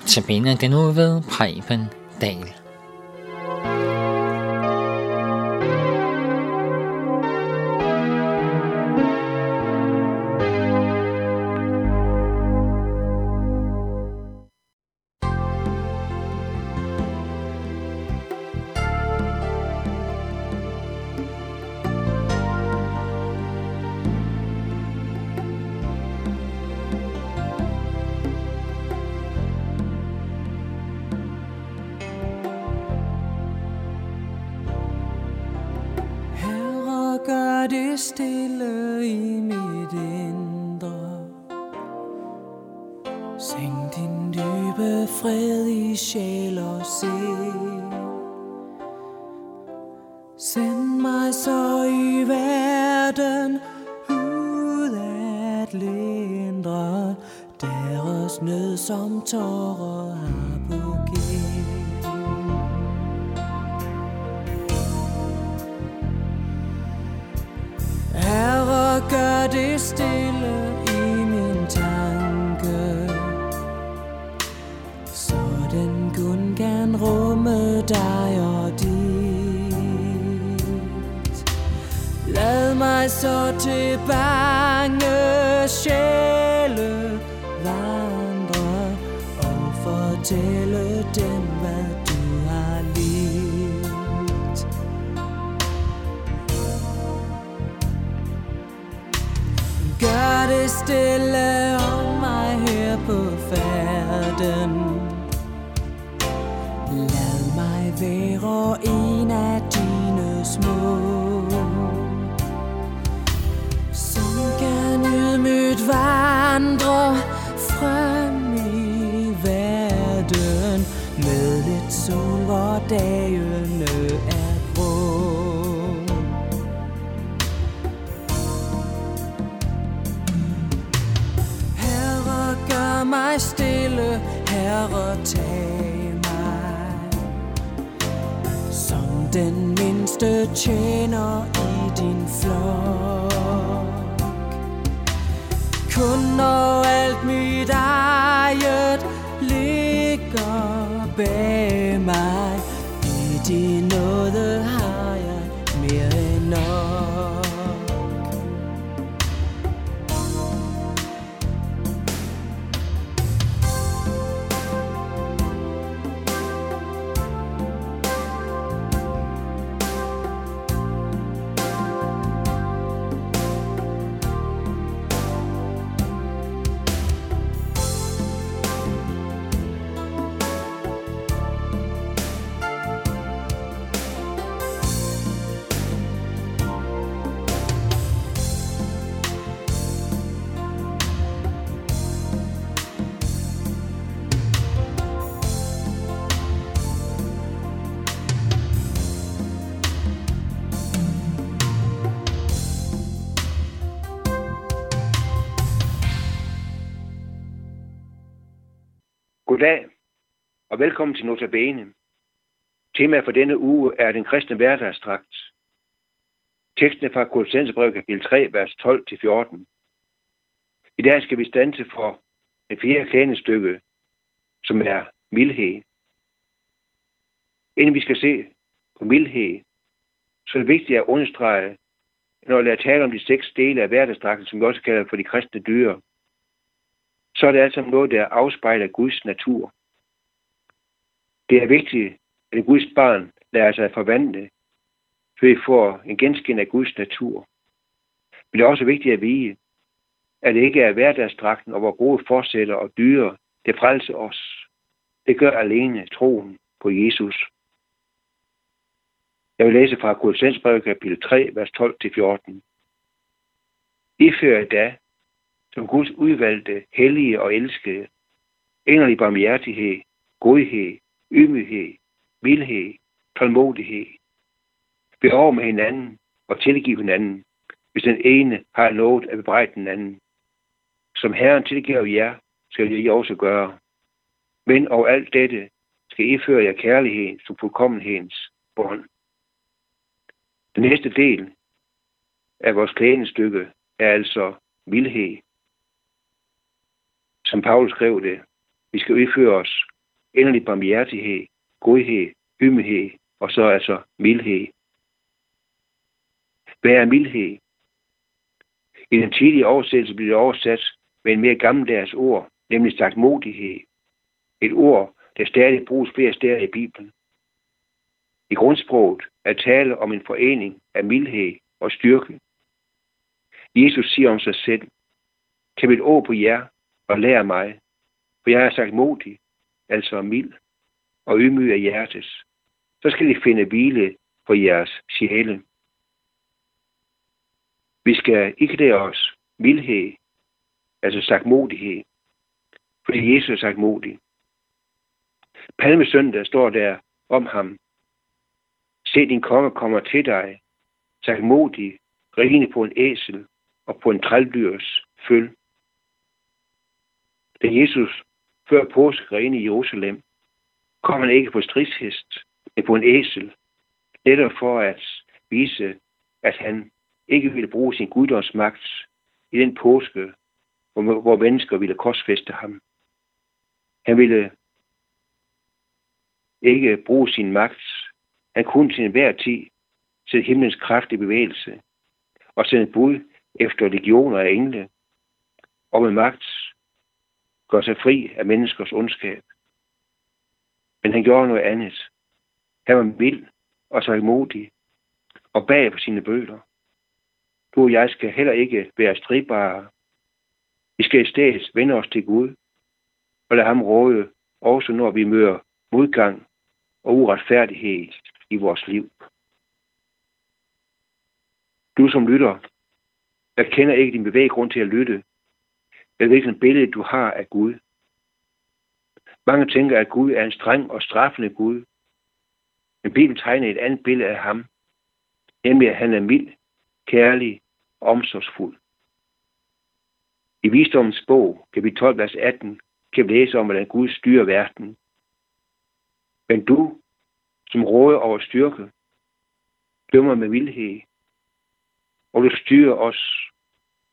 Notabene den nu ved Preben Dahl. Stille i mit indre. Sænk din dybe fred i sjæl og sind. Send mig så i verden ud at lindre deres nød som tårer dig og dit. Lad mig så til bange sjæle vandre Og fortælle dem, hvad du har lidt. Gør det stille om mig her på færden. Lad mig være en af dine små. Som kan ydmygt vandre frem i verden Med lidt sol, hvor dagene er grå. Herre, gør mig stille, Herre, tag den mindste tjener i din flok. Kun når alt mit eget ligger bag mig I din nåde og velkommen til Notabene. Temaet for denne uge er den kristne hverdagstrakt. Teksten er fra Kolossensebrevet kapitel 3, vers 12-14. I dag skal vi stanse for det fjerde klænestykke, som er mildhed. Inden vi skal se på mildhed, så er det vigtigt at understrege, når jeg taler om de seks dele af hverdagstrakten, som vi også kalder for de kristne dyr, så er det altså noget, der afspejler Guds natur. Det er vigtigt, at Guds barn lader sig forvandle, så vi får en genskin af Guds natur. Men det er også vigtigt at vide, at det ikke er hverdagsdragten og vores gode forsætter og dyre, det frelser os. Det gør alene troen på Jesus. Jeg vil læse fra Kolossensbrevet kapitel 3, vers 12-14. I fører da, som Guds udvalgte, hellige og elskede, inderlig barmhjertighed, godhed, ydmyghed, mildhed, tålmodighed. Be over med hinanden og tilgive hinanden, hvis den ene har lovet at bebrejde den anden. Som Herren tilgiver jer, skal I også gøre. Men over alt dette skal I føre jer kærlighed som fuldkommenhedens bånd. Den næste del af vores klædestykke er altså mildhed. Som Paulus skrev det, Vi skal udføre os endelig barmhjertighed, godhed, ymighed og så altså mildhed. Hvad er mildhed? I den tidlige oversættelse bliver det oversat med en mere gammeldags ord, nemlig sagt modighed. Et ord, der stadig bruges flere steder i Bibelen. I grundsproget er tale om en forening af mildhed og styrke. Jesus siger om sig selv, kan mit ord på jer og lære mig, for jeg er sagt modig, altså mild og ydmyg af hjertes. Så skal I finde hvile for jeres sjæle. Vi skal ikke lære os mildhed, altså sagt modighed, fordi Jesus er sagt modig. Palmesøndag står der om ham. Se, din konge kommer til dig, sagt modig, rigende på en æsel og på en trældyrs føl. Da Jesus før påske i Jerusalem, kom han ikke på stridshest, men på en æsel, netop for at vise, at han ikke ville bruge sin guddomsmagt i den påske, hvor, hvor mennesker ville korsfeste ham. Han ville ikke bruge sin magt. Han kunne til enhver tid sætte himlens kraft i bevægelse og sende bud efter legioner af engle, og med magt gøre sig fri af menneskers ondskab. Men han gjorde noget andet. Han var mild og så modig og bag på sine bøger. Du og jeg skal heller ikke være stridbare. Vi skal i stedet vende os til Gud og lade ham råde, også når vi møder modgang og uretfærdighed i vores liv. Du som lytter, jeg kender ikke din bevæggrund til at lytte, eller hvilket billede du har af Gud. Mange tænker, at Gud er en streng og straffende Gud. Men Bibelen tegner et andet billede af ham, nemlig at han er mild, kærlig og omsorgsfuld. I visdommens bog, kapitel 12, vers 18, kan vi læse om, hvordan Gud styrer verden. Men du, som råder over styrke, dømmer med vildhed, og du styrer os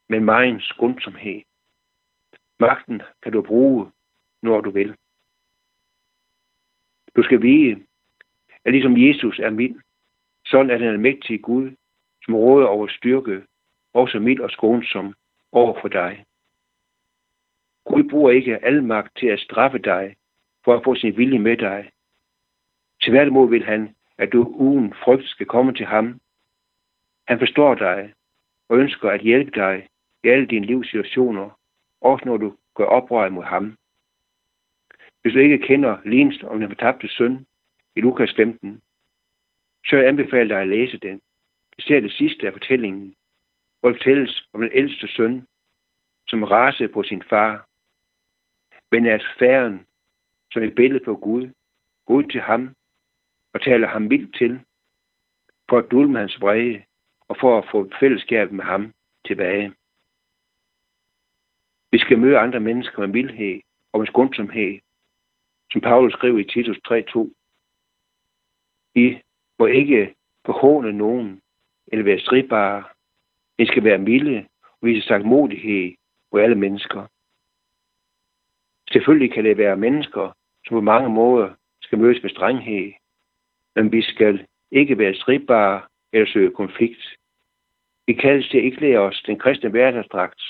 med meget skundsomhed. Magten kan du bruge, når du vil. Du skal vide, at ligesom Jesus er mild, sådan er den almægtige Gud, som råder over styrke, også mild og skånsom over for dig. Gud bruger ikke al magt til at straffe dig, for at få sin vilje med dig. Tværtimod vil han, at du uden frygt skal komme til ham. Han forstår dig og ønsker at hjælpe dig i alle dine livssituationer, også når du gør oprør mod ham. Hvis du ikke kender lignelsen om den fortabte søn i Lukas 15, så jeg anbefaler dig at læse den. ser det sidste af fortællingen, hvor det fortælles om den ældste søn, som rasede på sin far, men er færen, som et billede på Gud, går ud til ham og taler ham vildt til, for at dulme hans vrede og for at få fællesskab med ham tilbage. Vi skal møde andre mennesker med mildhed og med skundsomhed, som Paulus skrev i Titus 3.2. I må ikke behåne nogen eller være stridbare. I skal være milde og vise sagt modighed alle mennesker. Selvfølgelig kan det være mennesker, som på mange måder skal mødes med strenghed, men vi skal ikke være stridbare eller søge konflikt. Vi kaldes til at ikke lære os den kristne hverdagsdragt,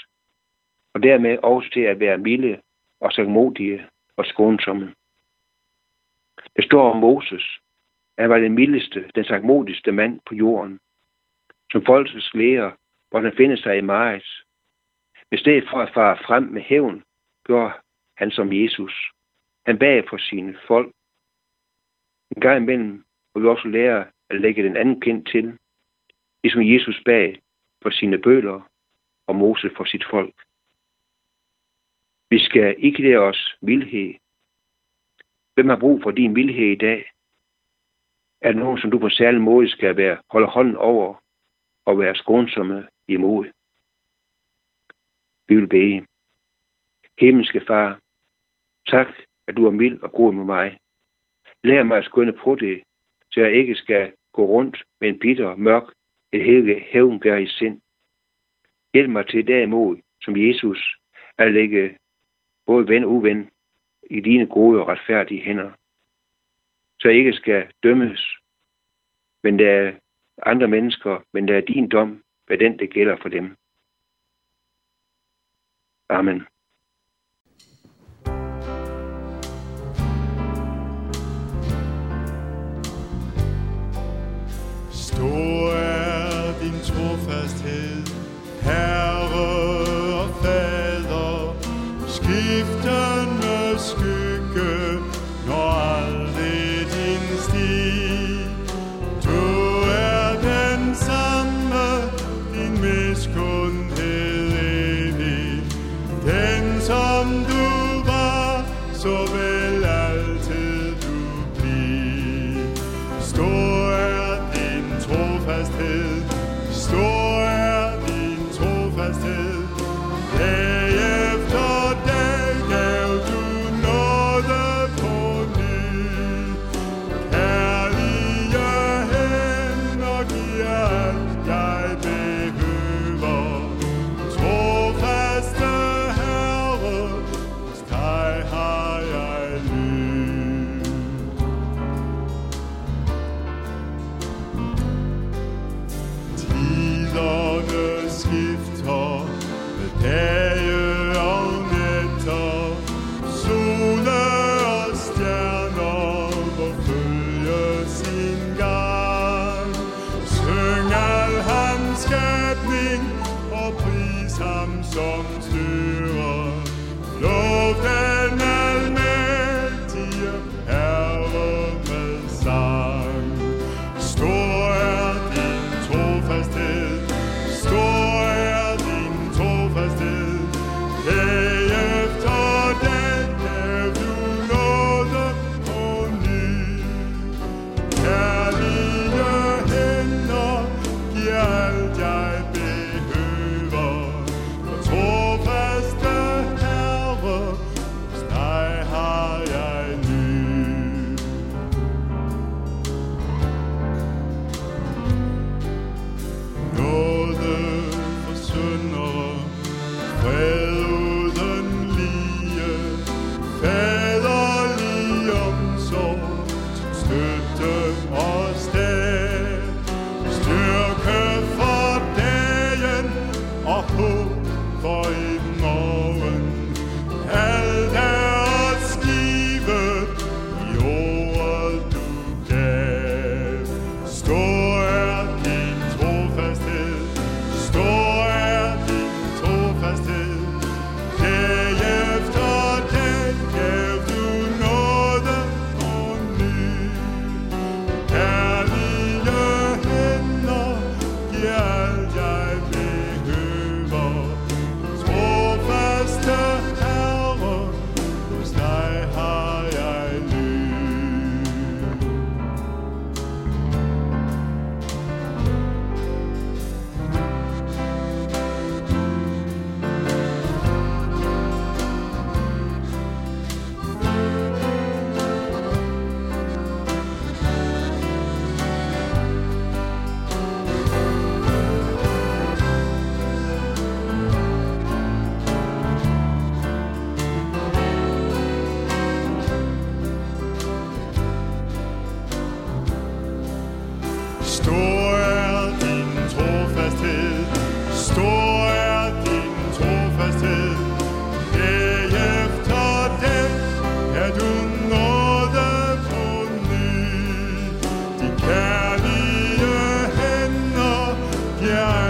og dermed også til at være milde og sagmodige og skånsomme. Det står om Moses. Han var den mildeste, den sagmodigste mand på jorden. Som folkets lærer, hvor han finder sig i Maris. I stedet for at fare frem med hævn, gjorde han som Jesus. Han bag for sine folk. En gang imellem må vi også lære at lægge den anden kind til, ligesom Jesus bag for sine bøler og Mose for sit folk. Vi skal ikke lære os vildhed. Hvem har brug for din vildhed i dag? Er det nogen, som du på særlig måde skal være, holde hånden over og være skånsomme imod? Vi vil bede. Himmelske far, tak, at du er mild og god med mig. Lær mig at skønne på det, så jeg ikke skal gå rundt med en bitter, mørk, et hele hævngær i sind. Hjælp mig til derimod, som Jesus, at lægge både ven og uven, i dine gode og retfærdige hænder, så ikke skal dømmes, men der er andre mennesker, men der er din dom, hvad den det gælder for dem. Amen. stiften misschien. Yeah.